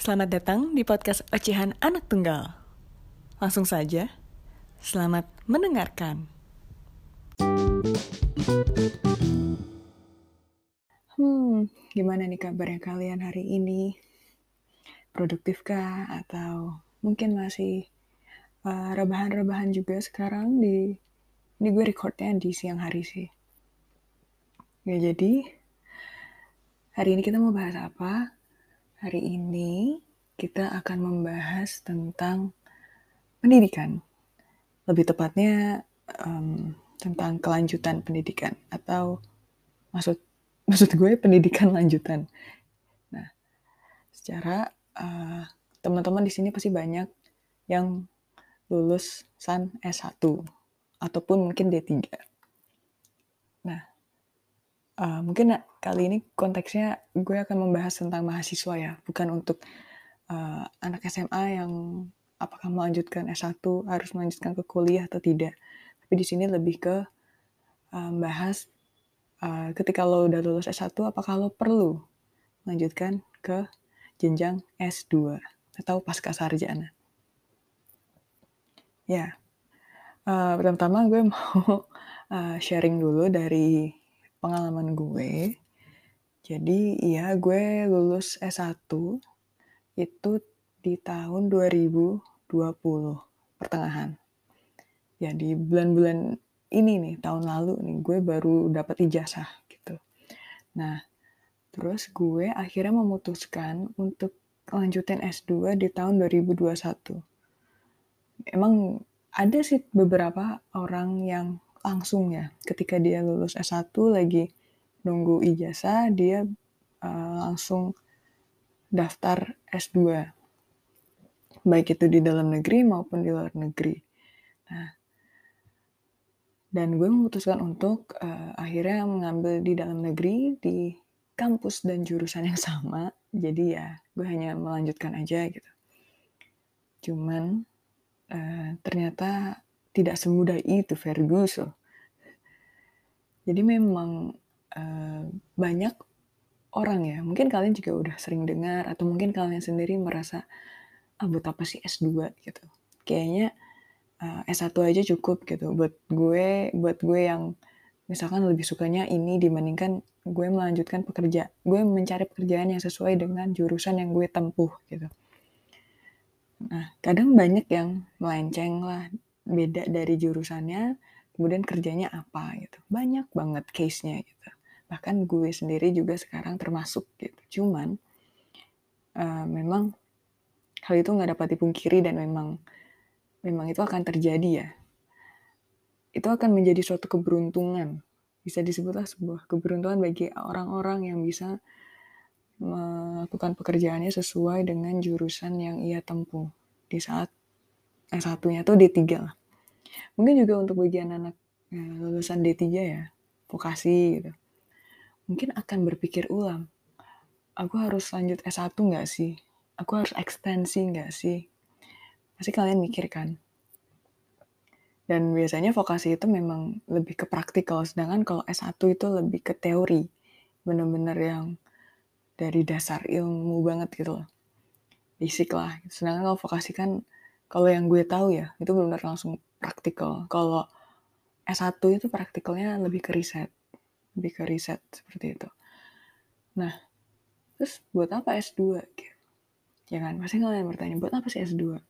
Selamat datang di podcast Ocehan Anak Tunggal. Langsung saja, selamat mendengarkan. Hmm, gimana nih kabarnya kalian hari ini? Produktifkah atau mungkin masih uh, rebahan-rebahan juga sekarang di ini gue recordnya di siang hari sih. Ya jadi hari ini kita mau bahas apa? Hari ini kita akan membahas tentang pendidikan. Lebih tepatnya um, tentang kelanjutan pendidikan atau maksud maksud gue pendidikan lanjutan. Nah, secara uh, teman-teman di sini pasti banyak yang lulus san S1 ataupun mungkin D3. Nah, uh, mungkin kali ini konteksnya gue akan membahas tentang mahasiswa ya, bukan untuk uh, anak SMA yang apakah melanjutkan S1 harus melanjutkan ke kuliah atau tidak. Tapi di sini lebih ke uh, uh, ketika lo udah lulus S1 apakah lo perlu melanjutkan ke jenjang S2 atau pasca sarjana. Ya, Uh, pertama gue mau uh, sharing dulu dari pengalaman gue. Jadi iya gue lulus S1 itu di tahun 2020 pertengahan. Ya di bulan-bulan ini nih tahun lalu nih gue baru dapat ijazah gitu. Nah, terus gue akhirnya memutuskan untuk lanjutin S2 di tahun 2021. Emang ada sih beberapa orang yang langsung ya. Ketika dia lulus S1 lagi nunggu ijazah dia uh, langsung daftar S2 baik itu di dalam negeri maupun di luar negeri. Nah dan gue memutuskan untuk uh, akhirnya mengambil di dalam negeri di kampus dan jurusan yang sama. Jadi ya gue hanya melanjutkan aja gitu. Cuman uh, ternyata tidak semudah itu Ferguson. Jadi memang uh, banyak orang ya, mungkin kalian juga udah sering dengar atau mungkin kalian sendiri merasa ah buat apa sih S2 gitu. Kayaknya uh, S1 aja cukup gitu buat gue buat gue yang misalkan lebih sukanya ini dibandingkan gue melanjutkan pekerja gue mencari pekerjaan yang sesuai dengan jurusan yang gue tempuh gitu Nah, kadang banyak yang melenceng lah, beda dari jurusannya, kemudian kerjanya apa gitu. Banyak banget case-nya gitu. Bahkan gue sendiri juga sekarang termasuk gitu. Cuman, uh, memang hal itu nggak dapat dipungkiri dan memang memang itu akan terjadi ya. Itu akan menjadi suatu keberuntungan. Bisa disebutlah sebuah keberuntungan bagi orang-orang yang bisa melakukan pekerjaannya sesuai dengan jurusan yang ia tempuh di saat S1-nya tuh D3 lah. Mungkin juga untuk bagian anak ya, lulusan D3 ya, vokasi gitu. Mungkin akan berpikir ulang, aku harus lanjut S1 nggak sih? Aku harus ekstensi nggak sih? Pasti kalian mikir kan? Dan biasanya vokasi itu memang lebih ke praktikal, sedangkan kalau S1 itu lebih ke teori. Bener-bener yang dari dasar ilmu banget gitu loh. Basic lah. Sedangkan kalau vokasi kan, kalau yang gue tahu ya, itu benar langsung praktikal. Kalau S1 itu praktikalnya lebih ke riset. Lebih ke riset seperti itu. Nah, terus buat apa S2? Ya kan, pasti kalian bertanya, buat apa sih S2? Oke,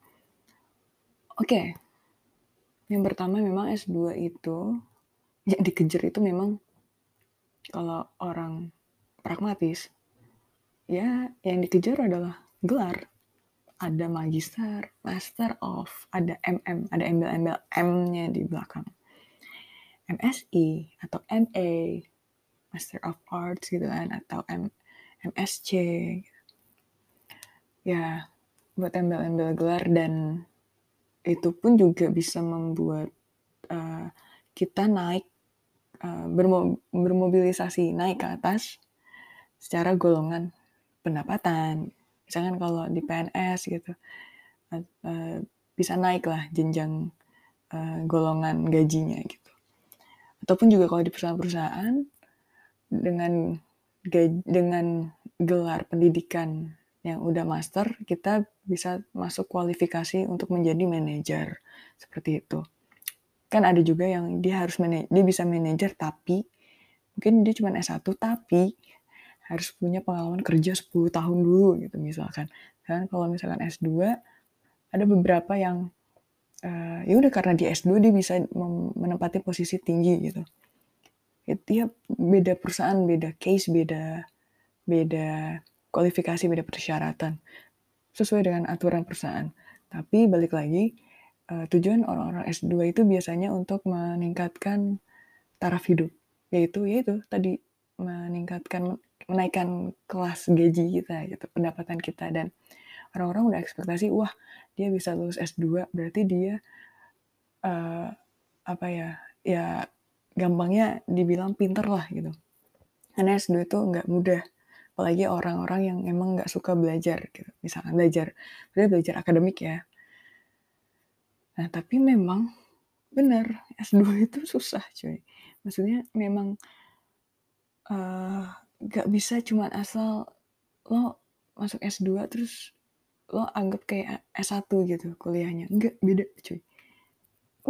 okay. yang pertama memang S2 itu, yang dikejar itu memang kalau orang pragmatis, ya yang dikejar adalah gelar. Ada magister, master of, ada MM, ada embel-embel M-nya di belakang. MSI atau MA, Master of Arts gitu kan, atau M, MSC. Ya, buat embel-embel gelar dan itu pun juga bisa membuat uh, kita naik, uh, bermo bermobilisasi naik ke atas secara golongan pendapatan. Misalkan kalau di PNS gitu, uh, bisa naik lah jenjang uh, golongan gajinya gitu. Ataupun juga kalau di perusahaan-perusahaan dengan dengan gelar pendidikan yang udah master, kita bisa masuk kualifikasi untuk menjadi manajer. Seperti itu. Kan ada juga yang dia harus dia bisa manajer tapi mungkin dia cuma S1 tapi harus punya pengalaman kerja 10 tahun dulu gitu misalkan. Kan kalau misalkan S2 ada beberapa yang uh, ya udah karena di S2 dia bisa menempati posisi tinggi gitu. Dia beda perusahaan, beda case, beda beda kualifikasi, beda persyaratan sesuai dengan aturan perusahaan. Tapi balik lagi uh, tujuan orang-orang S2 itu biasanya untuk meningkatkan taraf hidup, yaitu yaitu tadi meningkatkan menaikkan kelas gaji kita gitu, pendapatan kita. Dan orang-orang udah ekspektasi wah dia bisa lulus S2 berarti dia uh, apa ya ya gampangnya dibilang pinter lah gitu. Karena S2 itu nggak mudah apalagi orang-orang yang emang nggak suka belajar gitu. Misalkan belajar berarti belajar akademik ya. Nah tapi memang benar S2 itu susah cuy. Maksudnya memang uh, gak bisa cuma asal lo masuk S2 terus lo anggap kayak S1 gitu kuliahnya. Enggak, beda cuy.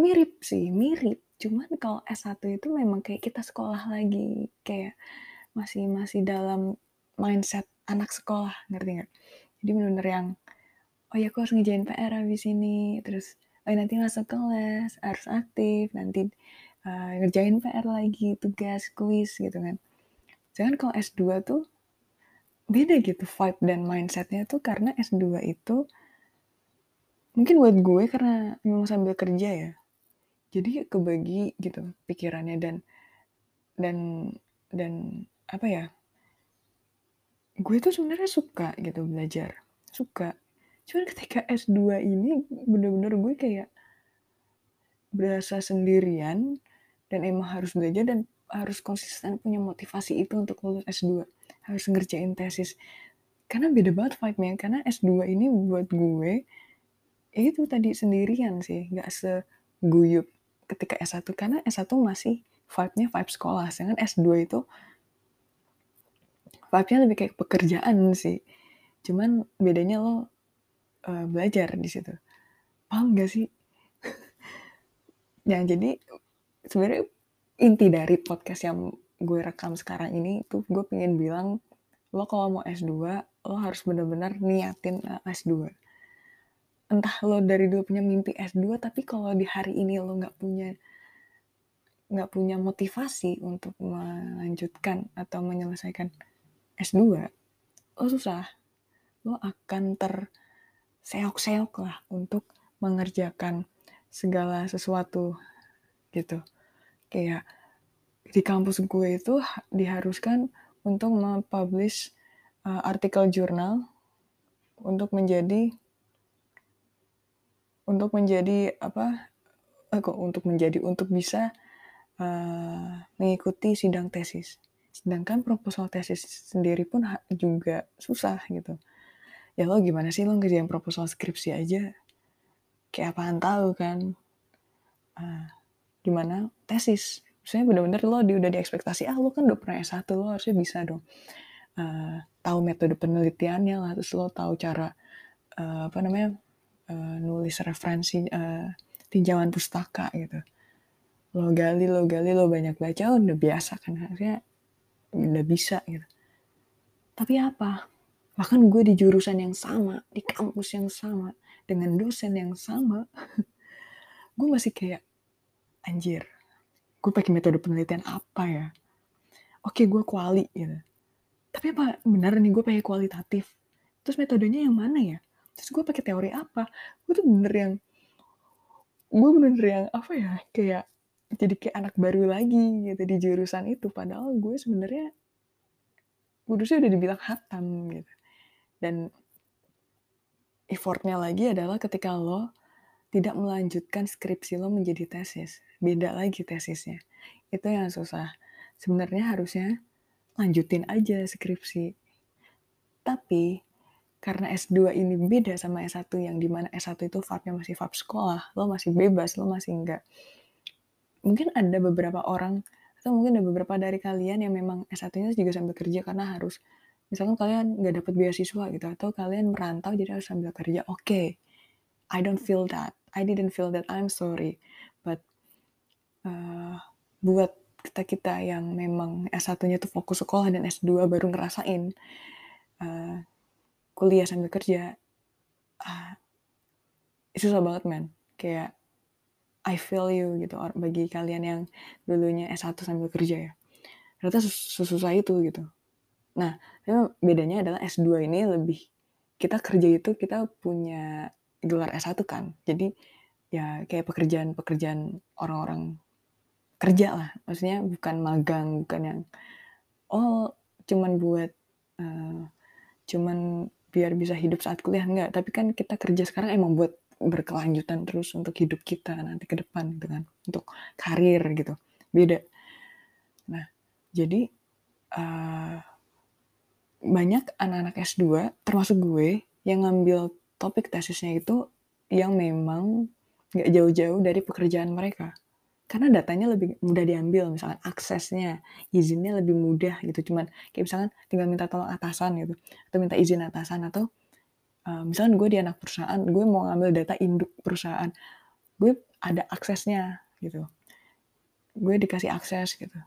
Mirip sih, mirip. Cuman kalau S1 itu memang kayak kita sekolah lagi. Kayak masih masih dalam mindset anak sekolah, ngerti nggak? Jadi bener-bener yang, oh ya aku harus ngejain PR habis ini. Terus, oh ya nanti masuk kelas, harus aktif. Nanti uh, ngerjain PR lagi, tugas, kuis gitu kan. Jangan kalau S2 tuh beda gitu vibe dan mindsetnya tuh karena S2 itu mungkin buat gue karena memang sambil kerja ya. Jadi kebagi gitu pikirannya dan dan dan apa ya? Gue tuh sebenarnya suka gitu belajar, suka. Cuman ketika S2 ini bener-bener gue kayak berasa sendirian dan emang harus belajar dan harus konsisten punya motivasi itu untuk lulus S2 harus ngerjain tesis. Karena beda banget vibe-nya. Karena S2 ini buat gue ya itu tadi sendirian sih. Nggak seguyup ketika S1 karena S1 masih vibe-nya vibe sekolah. Sedangkan S2 itu vibe-nya lebih kayak pekerjaan sih. Cuman bedanya lo uh, belajar di situ. Paham gak sih? Ya jadi sebenarnya inti dari podcast yang gue rekam sekarang ini tuh gue pengen bilang lo kalau mau S2 lo harus bener-bener niatin eh, S2 entah lo dari dulu punya mimpi S2 tapi kalau di hari ini lo nggak punya nggak punya motivasi untuk melanjutkan atau menyelesaikan S2 lo susah. Lo akan terseok-seok lah untuk mengerjakan segala sesuatu gitu kayak di kampus gue itu diharuskan untuk mempublish uh, artikel jurnal untuk menjadi untuk menjadi apa eh, kok untuk menjadi untuk bisa uh, mengikuti sidang tesis. Sedangkan proposal tesis sendiri pun juga susah gitu. Ya lo gimana sih lo ngerjain proposal skripsi aja? Kayak apaan tahu kan? Uh, gimana tesis. Misalnya bener-bener lo di, udah diekspektasi ah lo kan udah pernah S1 lo harusnya bisa dong uh, tahu metode penelitiannya lah. Terus lo tahu cara uh, apa namanya uh, nulis referensi uh, tinjauan pustaka gitu. Lo gali lo gali lo banyak baca lo udah biasa kan harusnya udah bisa gitu. Tapi apa? Bahkan gue di jurusan yang sama di kampus yang sama dengan dosen yang sama gue masih kayak anjir gue pakai metode penelitian apa ya? Oke gue kuali gitu. Tapi apa benar nih gue pakai kualitatif? Terus metodenya yang mana ya? Terus gue pakai teori apa? Gue tuh bener yang gue bener yang apa ya kayak jadi kayak anak baru lagi gitu di jurusan itu. Padahal gue sebenarnya kudusnya udah dibilang hatam gitu. Dan effortnya lagi adalah ketika lo tidak melanjutkan skripsi lo menjadi tesis. Beda lagi tesisnya. Itu yang susah. Sebenarnya harusnya lanjutin aja skripsi. Tapi karena S2 ini beda sama S1 yang di mana S1 itu vibe masih vibe sekolah, lo masih bebas, lo masih enggak. Mungkin ada beberapa orang atau mungkin ada beberapa dari kalian yang memang S1-nya juga sambil kerja karena harus misalkan kalian nggak dapat beasiswa gitu atau kalian merantau jadi harus sambil kerja oke okay, I don't feel that I didn't feel that I'm sorry but uh, buat kita kita yang memang S1-nya tuh fokus sekolah dan S2 baru ngerasain uh, kuliah sambil kerja uh, susah banget man kayak I feel you gitu bagi kalian yang dulunya S1 sambil kerja ya. Ternyata susah itu gitu. Nah bedanya adalah S2 ini lebih kita kerja itu kita punya gelar S1 kan. Jadi ya kayak pekerjaan-pekerjaan orang-orang kerja lah. Maksudnya bukan magang bukan yang oh cuman buat uh, cuman biar bisa hidup saat kuliah. Enggak tapi kan kita kerja sekarang emang buat berkelanjutan terus untuk hidup kita nanti ke depan gitu kan. Untuk karir gitu. Beda. Nah jadi uh, banyak anak-anak S2 termasuk gue yang ngambil topik tesisnya itu yang memang nggak jauh-jauh dari pekerjaan mereka. Karena datanya lebih mudah diambil misalkan aksesnya izinnya lebih mudah gitu. Cuman kayak misalkan tinggal minta tolong atasan gitu atau minta izin atasan atau uh, misalkan gue di anak perusahaan gue mau ngambil data induk perusahaan gue ada aksesnya gitu. Gue dikasih akses gitu.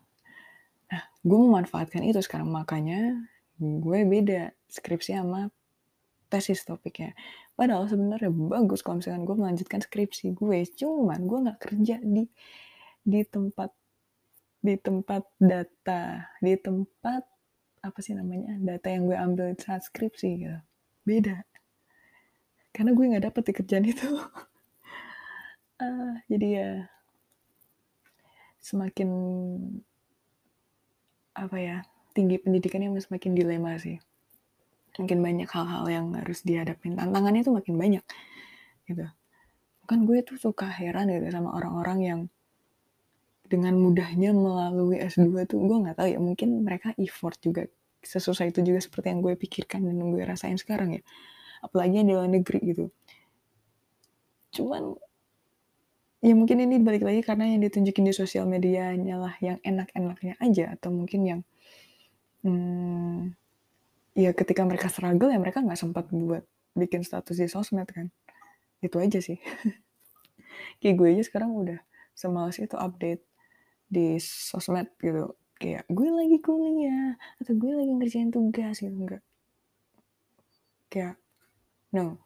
Nah gue memanfaatkan itu sekarang. Makanya gue beda skripsi sama tesis topiknya padahal sebenarnya bagus kalau misalkan gue melanjutkan skripsi gue. Cuman gue nggak kerja di di tempat di tempat data di tempat apa sih namanya data yang gue ambil saat skripsi gitu. Beda. Karena gue nggak dapet di kerjaan itu. Uh, jadi ya semakin apa ya tinggi pendidikannya semakin dilema sih makin banyak hal-hal yang harus dihadapin. Tantangannya tuh makin banyak gitu. Kan gue tuh suka heran gitu sama orang-orang yang dengan mudahnya melalui S2 tuh gue nggak tahu ya mungkin mereka effort juga sesusah itu juga seperti yang gue pikirkan dan gue rasain sekarang ya. Apalagi di luar negeri gitu. Cuman ya mungkin ini balik lagi karena yang ditunjukin di sosial media hanyalah yang enak-enaknya aja atau mungkin yang hmm, ya ketika mereka struggle ya mereka nggak sempat buat bikin status di sosmed kan. Itu aja sih. Kayak gue aja sekarang udah semalas itu update di sosmed gitu. Kayak gue lagi kuliah atau gue lagi ngerjain tugas gitu enggak. Kayak no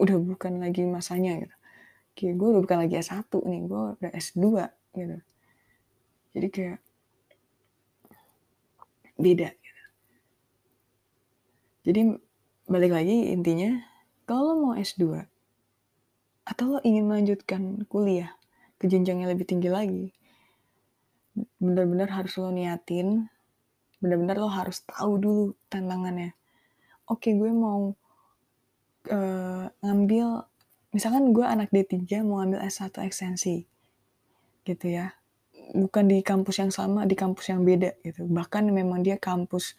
udah bukan lagi masanya gitu. Kayak gue udah bukan lagi S1 nih gue udah S2 gitu. Jadi kayak beda. Jadi balik lagi intinya kalau mau S2 atau lo ingin melanjutkan kuliah ke jenjang yang lebih tinggi lagi benar-benar harus lo niatin benar-benar lo harus tahu dulu tantangannya. Oke gue mau uh, ngambil misalkan gue anak D3 mau ngambil S1 ekstensi gitu ya. Bukan di kampus yang sama di kampus yang beda gitu. Bahkan memang dia kampus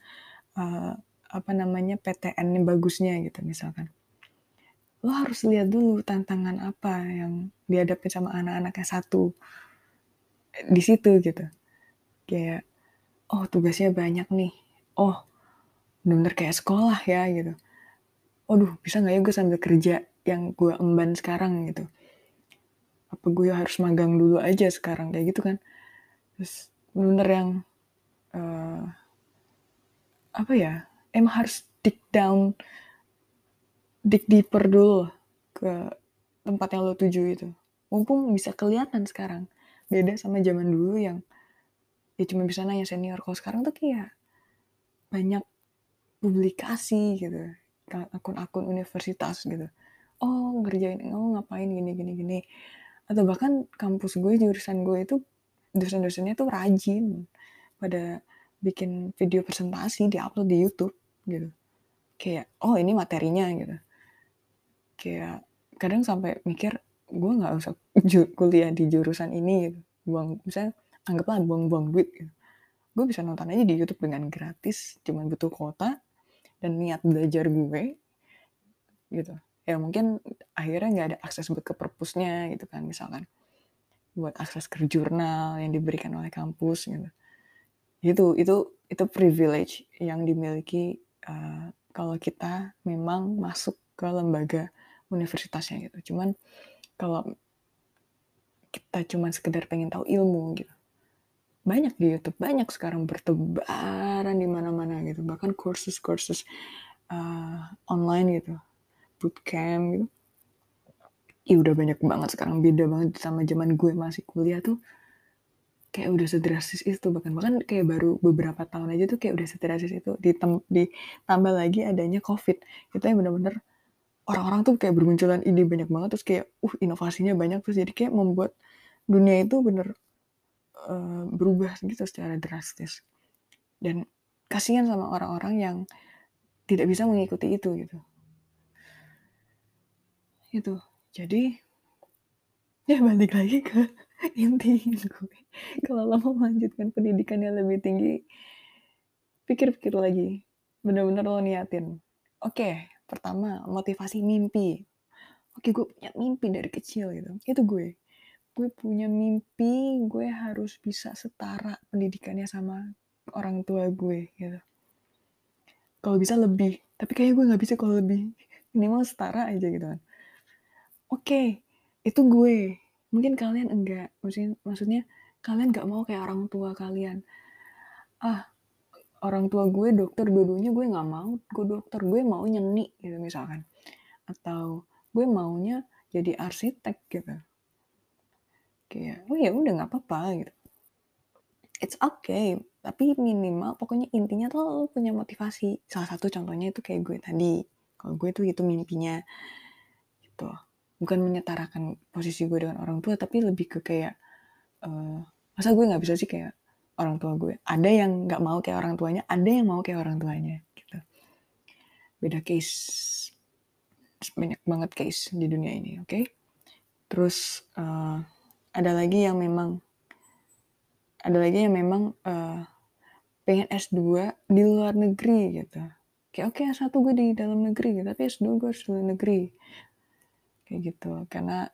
uh, apa namanya PTN bagusnya gitu misalkan. Lo harus lihat dulu tantangan apa yang dihadapi sama anak-anak S1 di situ gitu. Kayak oh tugasnya banyak nih. Oh bener kayak sekolah ya gitu. Waduh bisa nggak ya gue sambil kerja yang gue emban sekarang? gitu. Apa gue harus magang dulu aja sekarang? Kayak gitu kan. Terus bener yang uh, apa ya emang harus dig down dig deeper dulu ke tempat yang lo tuju itu. Mumpung bisa kelihatan sekarang. Beda sama zaman dulu yang ya cuma bisa nanya senior. Kalau sekarang tuh kayak banyak publikasi gitu. Akun-akun universitas gitu. Oh ngerjain oh ngapain gini gini gini. Atau bahkan kampus gue jurusan gue itu dosen-dosennya tuh rajin pada bikin video presentasi di upload di YouTube gitu. Kayak oh ini materinya gitu. Kayak kadang sampai mikir gue nggak usah kuliah di jurusan ini gitu. buang misalnya anggaplah buang-buang duit gitu. gue bisa nonton aja di YouTube dengan gratis cuman butuh kuota dan niat belajar gue gitu. Ya mungkin akhirnya nggak ada akses buat ke perpusnya gitu kan misalkan. Buat akses ke jurnal yang diberikan oleh kampus gitu. Itu itu itu privilege yang dimiliki uh, kalau kita memang masuk ke lembaga universitasnya gitu. Cuman kalau kita cuma sekedar pengen tahu ilmu gitu. Banyak di YouTube, banyak sekarang bertebaran di mana-mana gitu. Bahkan kursus-kursus uh, online gitu, bootcamp gitu. Ya udah banyak banget sekarang beda banget sama zaman gue masih kuliah tuh kayak udah sedrastis itu bahkan bahkan kayak baru beberapa tahun aja tuh kayak udah sedrastis itu ditem, ditambah lagi adanya covid. Itu yang bener-bener orang-orang tuh kayak bermunculan ide banyak banget terus kayak uh inovasinya banyak. Terus jadi kayak membuat dunia itu bener uh, berubah gitu secara drastis. Dan kasihan sama orang-orang yang tidak bisa mengikuti itu gitu. Itu. Jadi ya balik lagi ke inti gue. Kalau lo mau melanjutkan pendidikan yang lebih tinggi pikir-pikir lagi. Bener-bener lo niatin. Oke pertama motivasi mimpi. Oke gue punya mimpi dari kecil gitu. Itu gue. Gue punya mimpi gue harus bisa setara pendidikannya sama orang tua gue gitu. Kalau bisa lebih. Tapi kayaknya gue nggak bisa kalau lebih. Minimal setara aja gitu kan. Oke itu gue mungkin kalian enggak maksudnya maksudnya kalian nggak mau kayak orang tua kalian. Ah orang tua gue dokter dua-duanya gue nggak mau. Gue dokter gue mau nyeni gitu misalkan. Atau gue maunya jadi arsitek gitu. Kayak oh ya udah nggak apa-apa gitu. It's okay tapi minimal pokoknya intinya tuh lo punya motivasi. Salah satu contohnya itu kayak gue tadi. Kalau gue tuh itu mimpinya gitu bukan menyetarakan posisi gue dengan orang tua tapi lebih ke kayak uh, masa gue nggak bisa sih kayak orang tua gue? Ada yang nggak mau kayak orang tuanya ada yang mau kayak orang tuanya gitu. Beda case banyak banget case di dunia ini oke? Okay? terus uh, ada lagi yang memang ada lagi yang memang uh, pengen S2 di luar negeri gitu. Kayak oke okay, S1 gue di dalam negeri gitu. Tapi S2 gue harus di luar negeri kayak gitu. Karena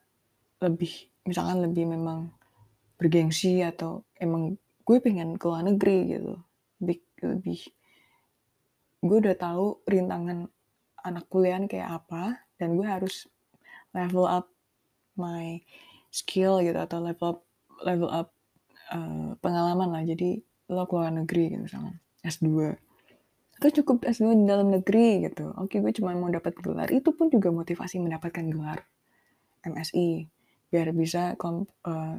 lebih misalkan lebih memang bergengsi atau emang gue pengen ke luar negeri gitu. Lebih lebih gue udah tahu rintangan anak kuliah kayak apa dan gue harus level up my skill gitu atau level up level up uh, pengalaman lah. Jadi lo ke luar negeri gitu misalnya S2 gue cukup S2 di dalam negeri gitu. Oke, gue cuma mau dapat gelar. Itu pun juga motivasi mendapatkan gelar MSI biar bisa kom, uh,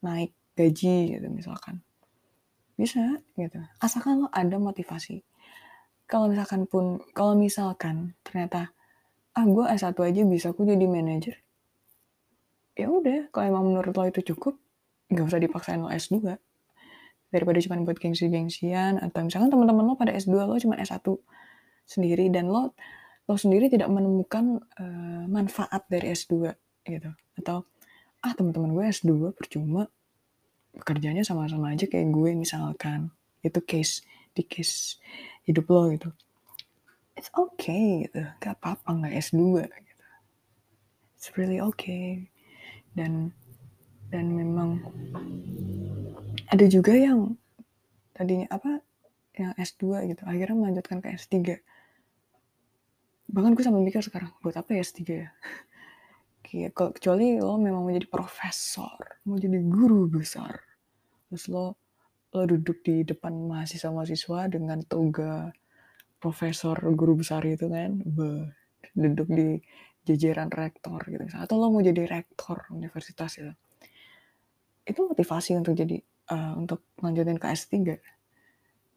naik gaji gitu misalkan. Bisa gitu. Asalkan lo ada motivasi. Kalau misalkan pun, kalau misalkan ternyata ah gue S1 aja bisa aku jadi manajer. Ya udah, kalau emang menurut lo itu cukup, nggak usah dipaksain lo S2 daripada cuma buat gengsi-gengsian atau misalkan teman-teman lo pada S2 lo cuma S1 sendiri dan lo lo sendiri tidak menemukan uh, manfaat dari S2 gitu. Atau ah teman-teman gue S2 percuma kerjanya sama-sama aja kayak gue misalkan. Itu case di case hidup lo gitu. It's okay gitu. Gak apa-apa nggak S2 gitu. It's really okay. Dan dan memang ada juga yang tadinya apa yang S2 gitu akhirnya melanjutkan ke S3 bahkan gue sampai mikir sekarang buat apa ya S3 ya? Kayak kecuali lo memang mau jadi profesor mau jadi guru besar terus lo lo duduk di depan mahasiswa-mahasiswa dengan toga profesor guru besar itu kan be, duduk di jajaran rektor gitu. Atau lo mau jadi rektor universitas itu itu motivasi untuk jadi uh, untuk lanjutin ke S3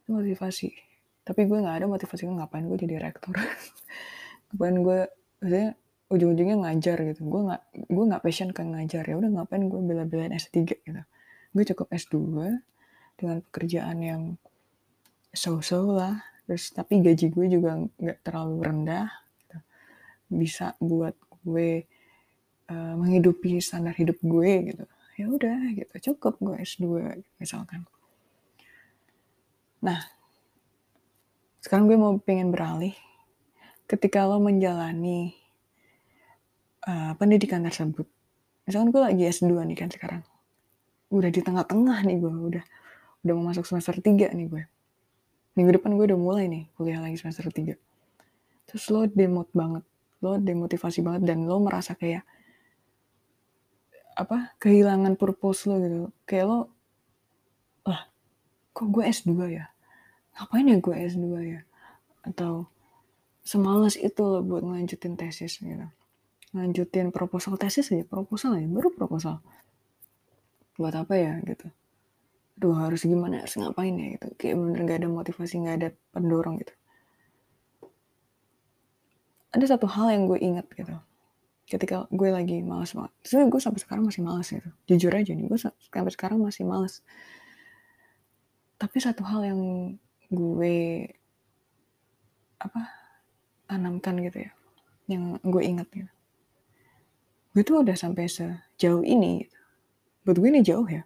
itu motivasi. Tapi gue nggak ada motivasi ngapain gue jadi rektor? Ngapain gue maksudnya ujung-ujungnya ngajar gitu. Gue nggak gue nggak passion kan ngajar. Ya udah ngapain gue bela-belain S3 gitu. Gue cukup S2 dengan pekerjaan yang so-so lah. Terus tapi gaji gue juga nggak terlalu rendah gitu. bisa buat gue uh, menghidupi standar hidup gue gitu ya udah gitu. Cukup gue S2 misalkan. Nah sekarang gue mau pengen beralih. Ketika lo menjalani uh, pendidikan tersebut misalkan gue lagi S2 nih kan sekarang. Udah di tengah-tengah nih gue udah udah mau masuk semester 3 nih gue. Minggu depan gue udah mulai nih kuliah lagi semester 3 terus lo demot banget lo demotivasi banget dan lo merasa kayak apa kehilangan purpose lo gitu. Kayak lo lah kok gue S2 ya? Ngapain ya gue S2 ya? Atau semales itu lo buat ngelanjutin tesis gitu. Ngelanjutin proposal tesis aja proposal aja baru proposal. Buat apa ya? Gitu. Duh harus gimana harus ngapain ya? Gitu. Kayak bener gak ada motivasi gak ada pendorong gitu. Ada satu hal yang gue inget gitu ketika gue lagi males banget. Sebenarnya gue sampai sekarang masih males gitu. Jujur aja nih gue sampai sekarang masih males. Tapi satu hal yang gue apa tanamkan gitu ya yang gue ingat gitu gue tuh udah sampai sejauh ini gitu. buat gue ini jauh ya.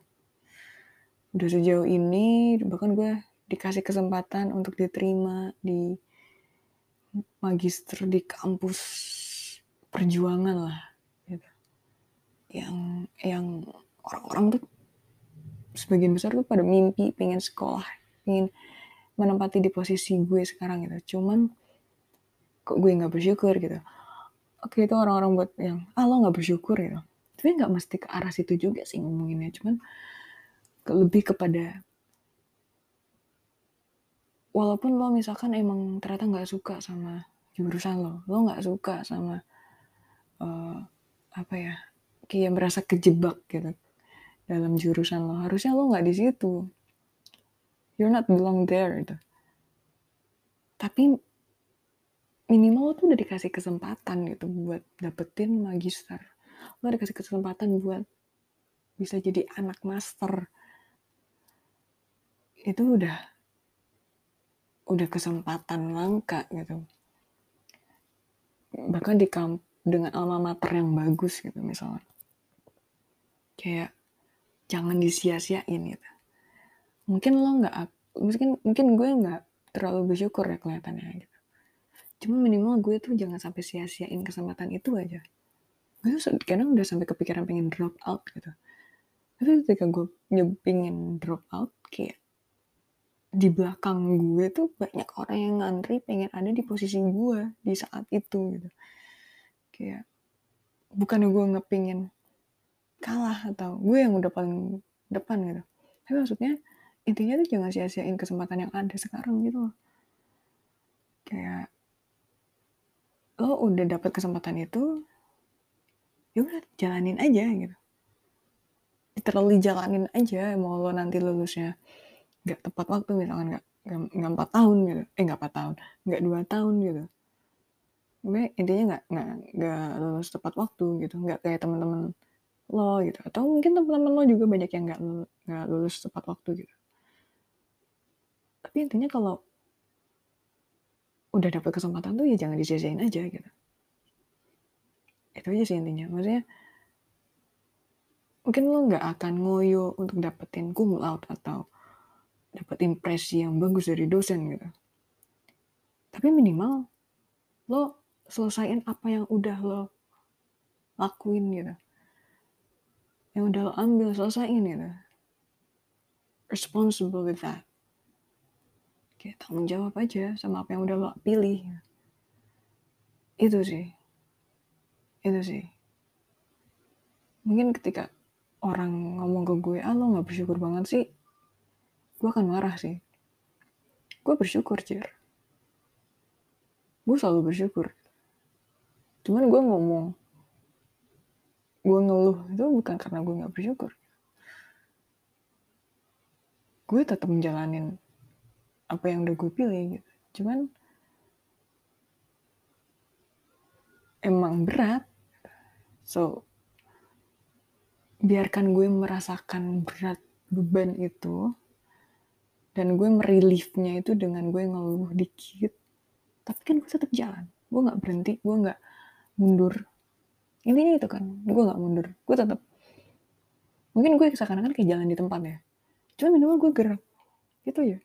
Udah sejauh ini bahkan gue dikasih kesempatan untuk diterima di magister di kampus perjuangan lah gitu. Yang yang orang-orang tuh sebagian besar tuh pada mimpi pengen sekolah pengen menempati di posisi gue sekarang gitu. Cuman kok gue nggak bersyukur gitu. Oke itu orang-orang buat yang ah lo nggak bersyukur gitu. Tapi nggak mesti ke arah situ juga sih ngomonginnya. Cuman lebih kepada walaupun lo misalkan emang ternyata nggak suka sama jurusan lo lo nggak suka sama uh, apa ya kayak merasa kejebak gitu dalam jurusan lo. Harusnya lo nggak di situ. You're not belong there gitu. Tapi minimal lo tuh udah dikasih kesempatan gitu buat dapetin magister. Lo dikasih kesempatan buat bisa jadi anak master. Itu udah udah kesempatan langka gitu. Bahkan di kamp dengan alma mater yang bagus gitu misalnya. Kayak jangan disia-siain gitu. Mungkin lo nggak mungkin mungkin gue nggak terlalu bersyukur ya kelihatannya gitu. Cuma minimal gue tuh jangan sampai sia-siain kesempatan itu aja. Gue tuh kadang udah sampai kepikiran pengen drop out gitu. Tapi ketika gue nyepingin drop out kayak di belakang gue tuh banyak orang yang ngantri pengen ada di posisi gue di saat itu gitu kayak bukan gue ngepingin kalah atau gue yang udah paling depan gitu. Tapi maksudnya intinya tuh jangan sia-siain kesempatan yang ada sekarang gitu loh. Kayak lo udah dapet kesempatan itu ya udah jalanin aja gitu. Terlalu jalanin aja mau lo nanti lulusnya nggak tepat waktu misalkan nggak nggak empat tahun gitu. Eh nggak empat tahun nggak dua tahun gitu gue intinya nggak nggak nggak lulus tepat waktu gitu nggak kayak teman-teman lo gitu. Atau mungkin teman-teman lo juga banyak yang nggak nggak lulus tepat waktu gitu. Tapi intinya kalau udah dapet kesempatan tuh ya jangan disia-siain aja gitu. Itu aja sih intinya. Maksudnya mungkin lo nggak akan ngoyo untuk dapetin cum laude atau dapat impresi yang bagus dari dosen gitu. Tapi minimal lo selesaiin apa yang udah lo lakuin gitu. Yang udah lo ambil selesaiin gitu. Responsible with that. Kayak tanggung jawab aja sama apa yang udah lo pilih. Itu sih. Itu sih. Mungkin ketika orang ngomong ke gue ah lo nggak bersyukur banget sih? Gue akan marah sih. Gue bersyukur cer gue selalu bersyukur cuman gue ngomong gue ngeluh itu bukan karena gue nggak bersyukur. Gue tetap menjalanin apa yang udah gue pilih gitu. Cuman emang berat. So biarkan gue merasakan berat beban itu dan gue mereliefnya itu dengan gue ngeluh dikit. Tapi kan gue tetap jalan. Gue nggak berhenti gue nggak mundur. Intinya itu kan gue nggak mundur. Gue tetap mungkin gue seakan-akan kayak jalan di tempat ya. Cuma minimal gue gerak gitu ya.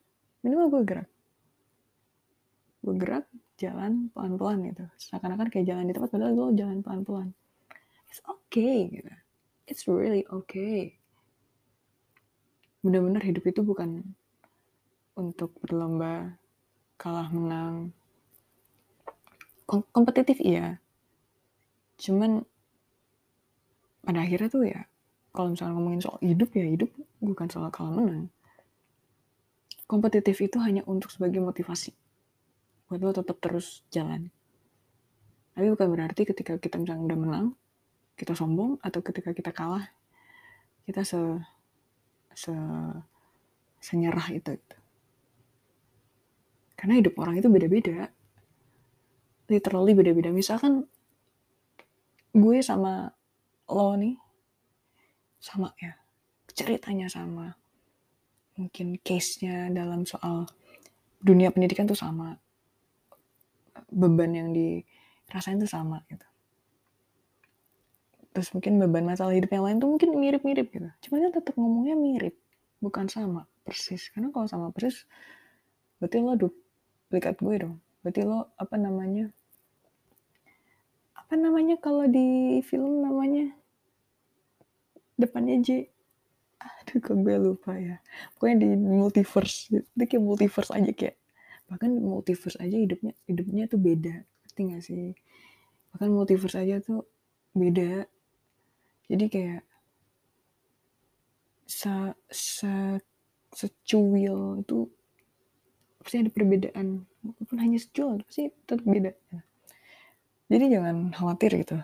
Minimal gue gerak. Gue gerak jalan pelan-pelan gitu. Seakan-akan kayak jalan di tempat padahal gue jalan pelan-pelan. It's okay gitu. It's really okay. Benar-benar hidup itu bukan untuk berlomba kalah menang. Kom kompetitif iya cuman pada akhirnya tuh ya kalau misalnya ngomongin soal hidup ya hidup bukan soal kalah menang kompetitif itu hanya untuk sebagai motivasi. Buat lo tetap terus jalan. Tapi bukan berarti ketika kita misalnya udah menang kita sombong atau ketika kita kalah kita se se senyerah itu. Gitu. karena hidup orang itu beda-beda. Literally beda-beda. Misalkan gue sama lo nih sama ya ceritanya sama. Mungkin case-nya dalam soal dunia pendidikan tuh sama. Beban yang dirasain tuh sama gitu. Terus mungkin beban masalah hidup yang lain tuh mungkin mirip-mirip gitu. Cuman kan tetap ngomongnya mirip bukan sama persis. Karena kalau sama persis berarti lo duplikat gue dong. Berarti lo apa namanya apa namanya kalau di film namanya depannya J. Aduh kok gue lupa ya. Pokoknya di multiverse itu kayak multiverse aja kayak. Bahkan multiverse aja hidupnya hidupnya tuh beda. Ngerti gak sih? Bahkan multiverse aja tuh beda. Jadi kayak se se secuil itu pasti ada perbedaan. Walaupun hanya secuil pasti tetap beda jadi jangan khawatir gitu.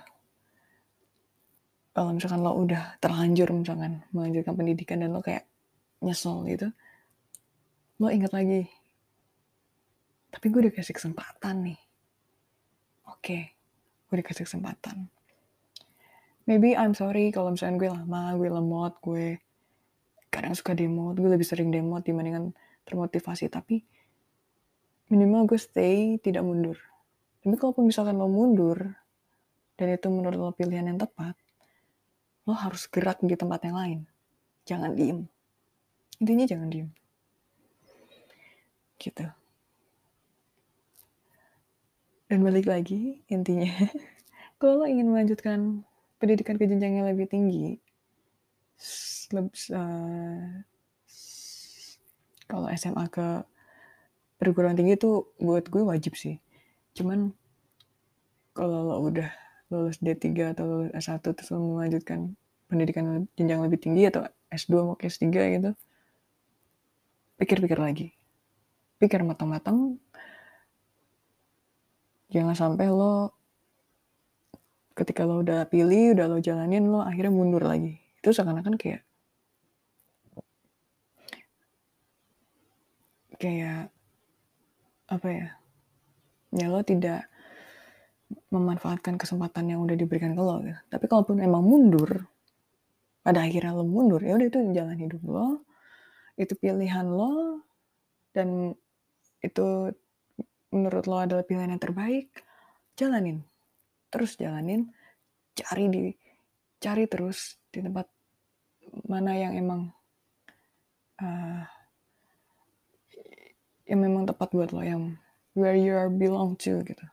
Kalau misalkan lo udah terlanjur misalkan melanjutkan pendidikan dan lo kayak nyesel gitu lo ingat lagi tapi gue udah kasih kesempatan nih. Oke okay, gue kasih kesempatan. Maybe I'm sorry kalau misalkan gue lama gue lemot gue kadang suka demot gue lebih sering demot dibandingkan termotivasi tapi minimal gue stay tidak mundur tapi kalaupun misalkan lo mundur dan itu menurut lo pilihan yang tepat lo harus gerak di tempat yang lain. Jangan diem. Intinya jangan diem. Gitu. Dan balik lagi, intinya, kalau lo ingin melanjutkan pendidikan ke jenjang yang lebih tinggi, uh, kalau SMA ke perguruan tinggi itu buat gue wajib sih. Cuman kalau lo udah lulus D3 atau lulus S1 terus melanjutkan pendidikan jenjang lebih tinggi atau S2 mau ke S3 gitu pikir-pikir lagi. Pikir matang-matang jangan sampai lo ketika lo udah pilih udah lo jalanin lo akhirnya mundur lagi. Itu seakan-akan kayak kayak apa ya ya lo tidak memanfaatkan kesempatan yang udah diberikan ke lo gitu. Tapi kalaupun emang mundur, pada akhirnya lo mundur, ya udah itu jalan hidup lo, itu pilihan lo, dan itu menurut lo adalah pilihan yang terbaik, jalanin. Terus jalanin, cari di cari terus di tempat mana yang emang uh, yang memang tepat buat lo, yang where you are belong to gitu.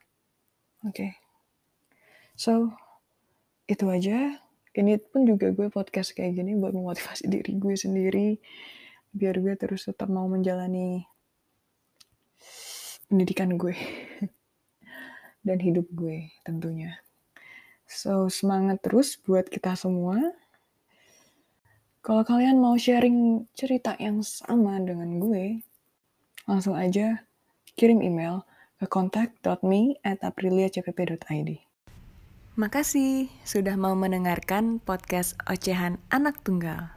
Oke. Okay. So, itu aja. Ini pun juga gue podcast kayak gini buat memotivasi diri gue sendiri. Biar gue terus tetap mau menjalani pendidikan gue. Dan hidup gue tentunya. So, semangat terus buat kita semua. Kalau kalian mau sharing cerita yang sama dengan gue, langsung aja kirim email ke contact.me at apriliacpp.id. Makasih sudah mau mendengarkan podcast Ocehan Anak Tunggal.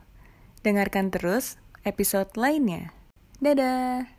Dengarkan terus episode lainnya. Dadah!